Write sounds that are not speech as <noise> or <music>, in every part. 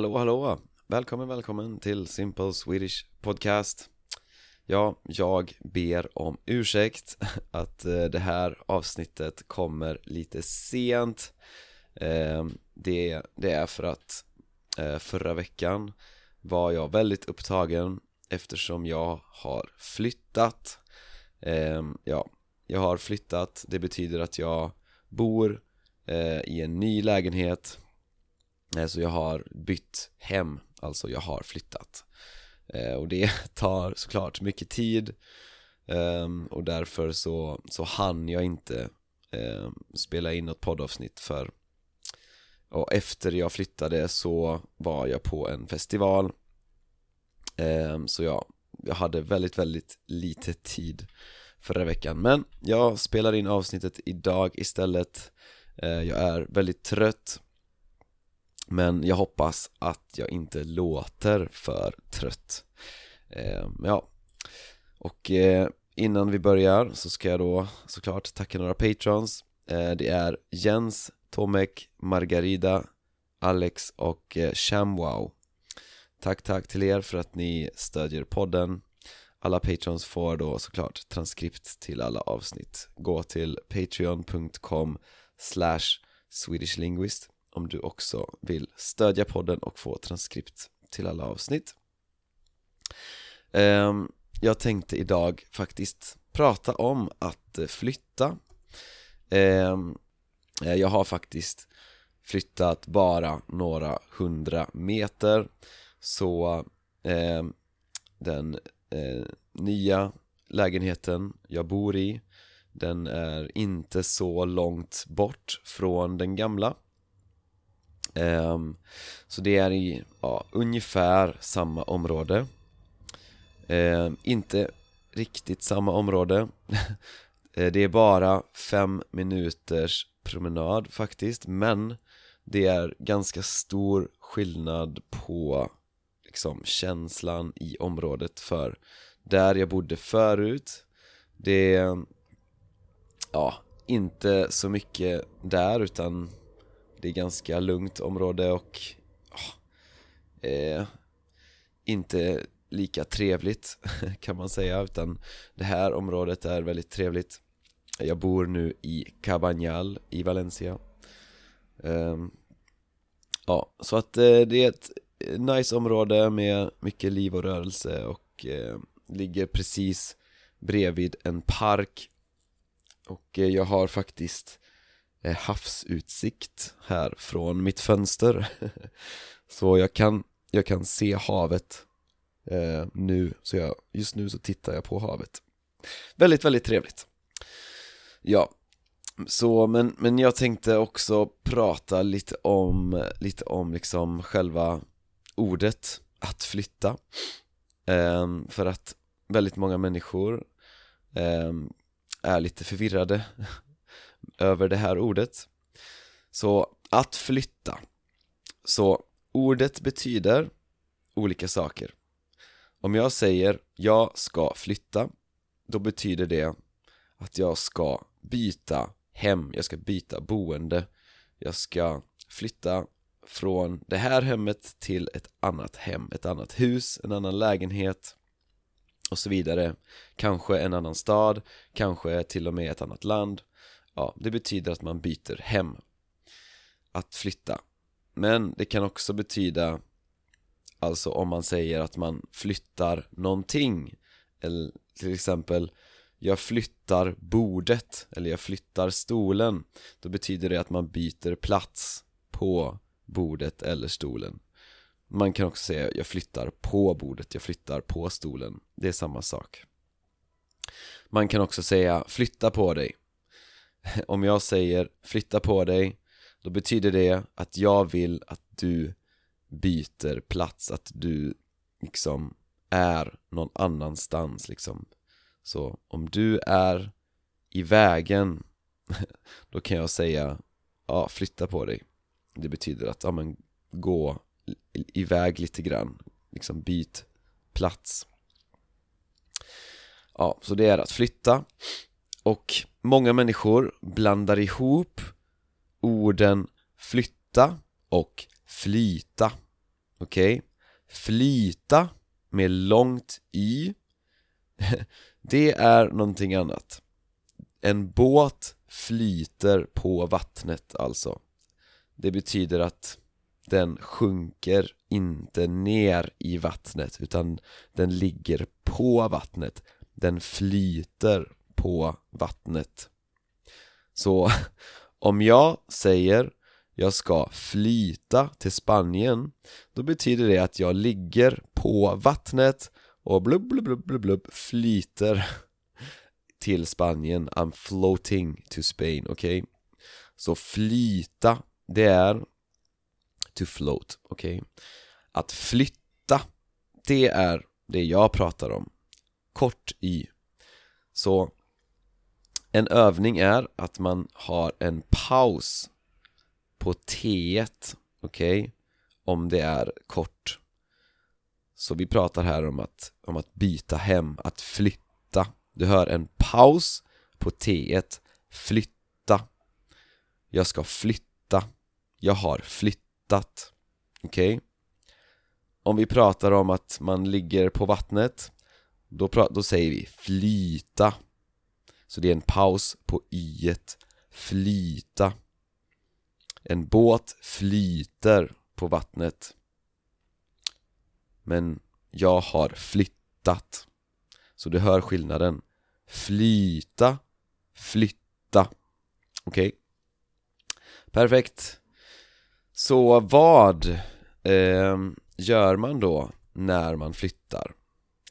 Hallå, hallå! Välkommen, välkommen till Simple Swedish Podcast. Ja, jag ber om ursäkt att eh, det här avsnittet kommer lite sent. Ehm, det, det är för att eh, förra veckan var jag väldigt upptagen eftersom jag har flyttat. Ehm, ja, jag har flyttat, det betyder att jag bor eh, i en ny lägenhet. Eh, så jag har bytt hem, alltså jag har flyttat. Eh, och det <laughs> tar såklart mycket tid ehm, Och därför så, så hann jag inte ehm, spela in något poddavsnitt för Och efter jag flyttade så var jag på en festival. Ehm, så jag, jag hade väldigt, väldigt lite tid förra veckan. Men jag spelar in avsnittet idag istället. Eh, jag är väldigt trött men jag hoppas att jag inte låter för trött. Eh, Ja, och eh, innan vi börjar så ska jag då såklart tacka några patrons. Eh, Det är Jens, Tomek, Margarida, Alex och eh, Shamwow. Tack tack till er för att ni stödjer podden. Alla patrons får då såklart transkript till alla avsnitt. Gå till patreon.com slash swedishlinguist om du också vill stödja podden och få transkript till alla avsnitt. Ehm, jag tänkte idag faktiskt prata om att eh, flytta. Ehm, eh, jag har faktiskt flyttat bara några hundra meter. Så ehm, den eh, nya lägenheten jag bor i den är inte så långt bort från den gamla. Um, så det är i ja, ungefär samma område. Um, Inte riktigt samma område. <laughs> Eh, det är bara fem minuters promenad faktiskt Men det är ganska stor skillnad på liksom känslan i området för där jag bodde förut Det är ja, inte så mycket där utan det är ganska lugnt område och ah, eh, inte lika trevligt <laughs> kan man säga utan det här området är väldigt trevligt. Jag bor nu i Cabanyal i Valencia. Eh, Ja, så att eh, det är ett eh, nice område med mycket liv och rörelse och eh, ligger precis bredvid en park. Och eh, jag har faktiskt Eh, havsutsikt här från mitt fönster. <laughs> Så jag kan, jag kan se havet eh, nu, så jag, just nu så tittar jag på havet. Väldigt, väldigt trevligt. Ja, så men, men jag tänkte också prata lite om, lite om liksom själva ordet att flytta. Eh, För att väldigt många människor eh, är lite förvirrade över det här ordet. Så att flytta. Så ordet betyder olika saker. Om jag säger jag ska flytta Då betyder det att jag ska byta hem, jag ska byta boende. Jag ska flytta från det här hemmet till ett annat hem, ett annat hus, en annan lägenhet och så vidare. Kanske en annan stad, kanske till och med ett annat land. Ja, det betyder att man byter hem. Att flytta. Men det kan också betyda Alltså om man säger att man flyttar någonting Eller till exempel Jag flyttar bordet Eller jag flyttar stolen Då betyder det att man byter plats på bordet eller stolen. Man kan också säga jag flyttar på bordet, jag flyttar på stolen. Det är samma sak. Man kan också säga flytta på dig. <laughs> om jag säger flytta på dig då betyder det att jag vill att du byter plats, att du liksom är någon annanstans liksom. Så om du är i vägen <laughs> då kan jag säga ja, flytta på dig. Det betyder att, ja men gå iväg lite grann, liksom byt plats. Ja, så det är att flytta och många människor blandar ihop orden flytta och flyta okej? Okay? Flyta med långt y <laughs> Det är någonting annat En båt flyter på vattnet alltså Det betyder att den sjunker inte ner i vattnet utan den ligger på vattnet Den flyter på vattnet Så <laughs> om jag säger jag ska flyta till Spanien Då betyder det att jag ligger på vattnet och blubb blubb blubb blubb, blubb flyter <laughs> till Spanien I'm floating to Spain, okej? Okay? Så flyta, det är to float, okej? Okay? Att flytta, det är det jag pratar om Kort i Så en övning är att man har en paus på T1, okej? Okay? Om det är kort Så vi pratar här om att, om att byta hem, att flytta Du hör en paus på T1, flytta Jag ska flytta Jag har flyttat Okej? Okay? Om vi pratar om att man ligger på vattnet Då, då säger vi flyta så det är en paus på y Flyta. En båt flyter på vattnet. Men jag har flyttat. Så du hör skillnaden. Flyta, flytta. Okej? Okay. Perfekt. Så vad eh, gör man då när man flyttar?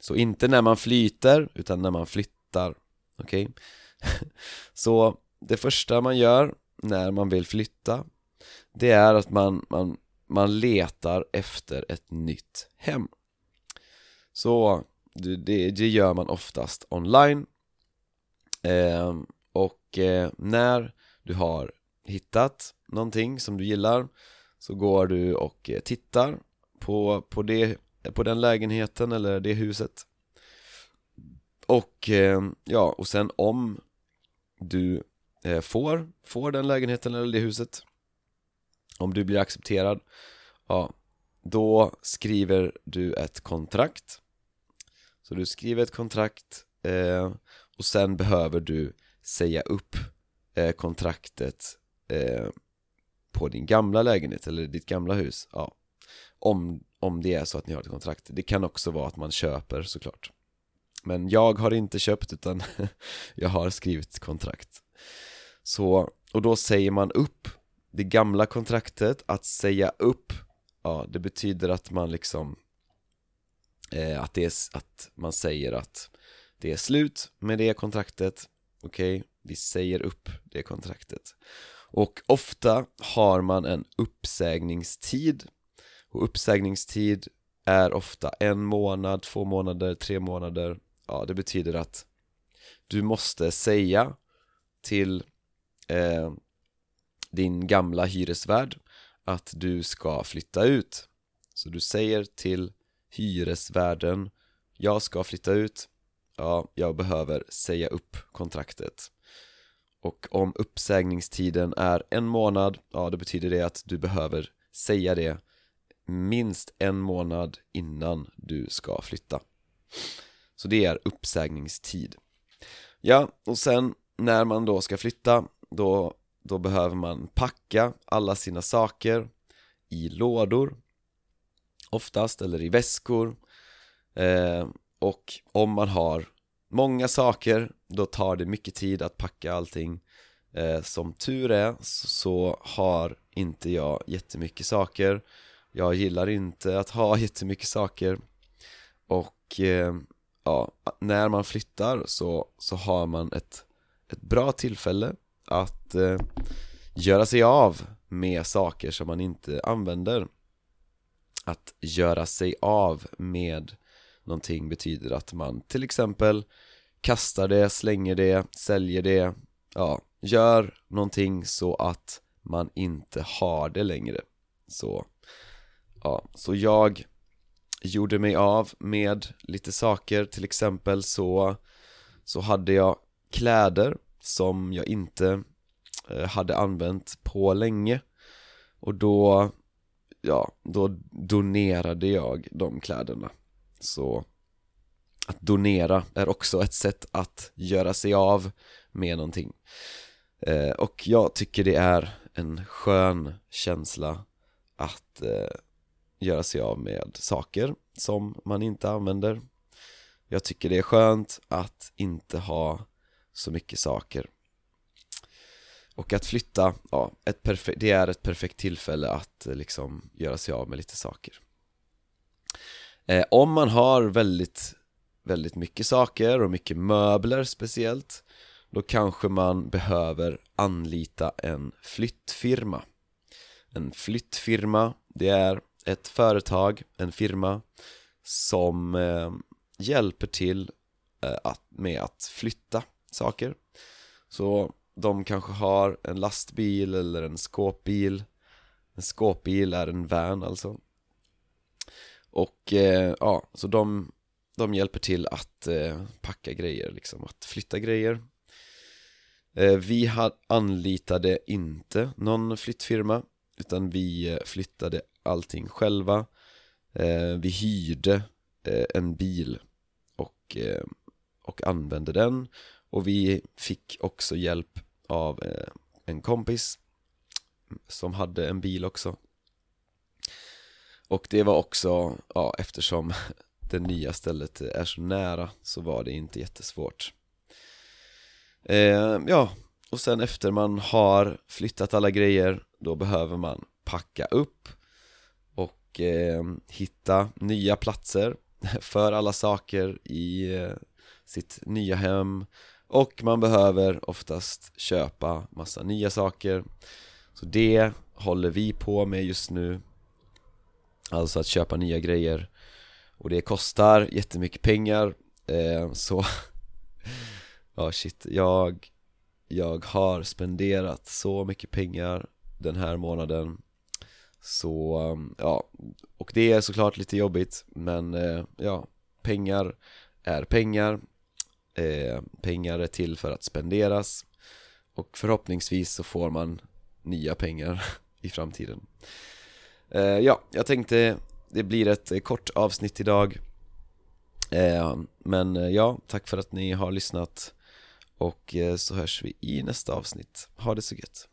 Så inte när man flyter, utan när man flyttar. Okej? Okay? <laughs> Så det första man gör när man vill flytta Det är att man, man, man letar efter ett nytt hem Så det, det gör man oftast online eh, Och eh, när du har hittat någonting som du gillar Så går du och eh, tittar på, på, det, på den lägenheten eller det huset och eh, ja, och sen om du eh, får, får den lägenheten eller det huset Om du blir accepterad Ja, då skriver du ett kontrakt. Så du skriver ett kontrakt eh, och sen behöver du säga upp eh, kontraktet eh, på din gamla lägenhet eller ditt gamla hus ja. om, om det är så att ni har ett kontrakt. Det kan också vara att man köper såklart. Men jag har inte köpt utan <laughs> jag har skrivit kontrakt. Så, och då säger man upp det gamla kontraktet, att säga upp Ja, det betyder att man liksom eh, att, det är, att man säger att det är slut med det kontraktet. Okej, okay? vi säger upp det kontraktet. Och ofta har man en uppsägningstid. Och uppsägningstid är ofta en månad, två månader, tre månader. Ja, det betyder att du måste säga till eh, din gamla hyresvärd att du ska flytta ut. Så du säger till hyresvärden Jag ska flytta ut. Ja, jag behöver säga upp kontraktet. Och om uppsägningstiden är en månad Ja, det betyder det att du behöver säga det minst en månad innan du ska flytta. Så det är uppsägningstid. Ja, och sen när man då ska flytta Då då behöver man packa alla sina saker i lådor Oftast, eller i väskor. Eh, Och om man har många saker Då tar det mycket tid att packa allting. Eh, Som tur är så har inte jag jättemycket saker. Jag gillar inte att ha <laughs> jättemycket saker. Och eh, ja, när man flyttar så, så har man ett, ett bra tillfälle att eh, göra sig av med saker som man inte använder. Att göra sig av med någonting betyder att man till exempel kastar det, slänger det, säljer det Ja, gör någonting så att man inte har det längre. Så, ja, så jag gjorde mig av med lite saker, till exempel så, så hade jag kläder som jag inte eh, hade använt på länge. Och då ja, då donerade jag de kläderna. Så att donera är också ett sätt att göra sig av med någonting. Eh, Och jag tycker det är en skön känsla att eh, göra sig av med saker som man inte använder. Jag tycker det är skönt att inte ha så mycket saker. Och att flytta, ja, ett perfekt, det är ett perfekt tillfälle att eh, liksom göra sig av med lite saker. Eh, Om man har väldigt, väldigt mycket saker och mycket möbler speciellt Då kanske man behöver anlita en flyttfirma. En flyttfirma, det är ett företag, en firma som eh, hjälper till eh, att, med att flytta saker. Så de kanske har en lastbil eller en skåpbil. En skåpbil är en van alltså. Och eh, ja, så de, de hjälper till att eh, packa grejer liksom, att flytta grejer. Eh, Vi anlitade inte någon flyttfirma Utan vi eh, flyttade allting själva. Eh, Vi hyrde eh, en bil och, eh, och använde den. Och vi fick också hjälp av eh, en kompis som hade en bil också. Och det var också, ja eftersom <laughs> det nya stället är så nära så var det inte jättesvårt. Eh, Ja, och sen efter man har flyttat alla grejer då behöver man packa upp och eh, hitta nya platser <laughs> för alla saker i eh, sitt nya hem. Och man behöver oftast köpa massa nya saker. Så det håller vi på med just nu. Alltså att köpa nya grejer. Och det kostar jättemycket pengar. Eh, Så <laughs> Ja shit, jag Jag har spenderat så mycket pengar den här månaden. Så, um, ja. Och det är såklart lite jobbigt Men eh, ja, pengar är pengar. Eh, pengar är till för att spenderas. Och förhoppningsvis så får man nya pengar <laughs> i framtiden. Eh, Ja, jag tänkte det blir ett eh, kort avsnitt idag. Eh, Men eh, ja, tack för att ni har lyssnat. Och eh, så hörs vi i nästa avsnitt. Ha det så gött.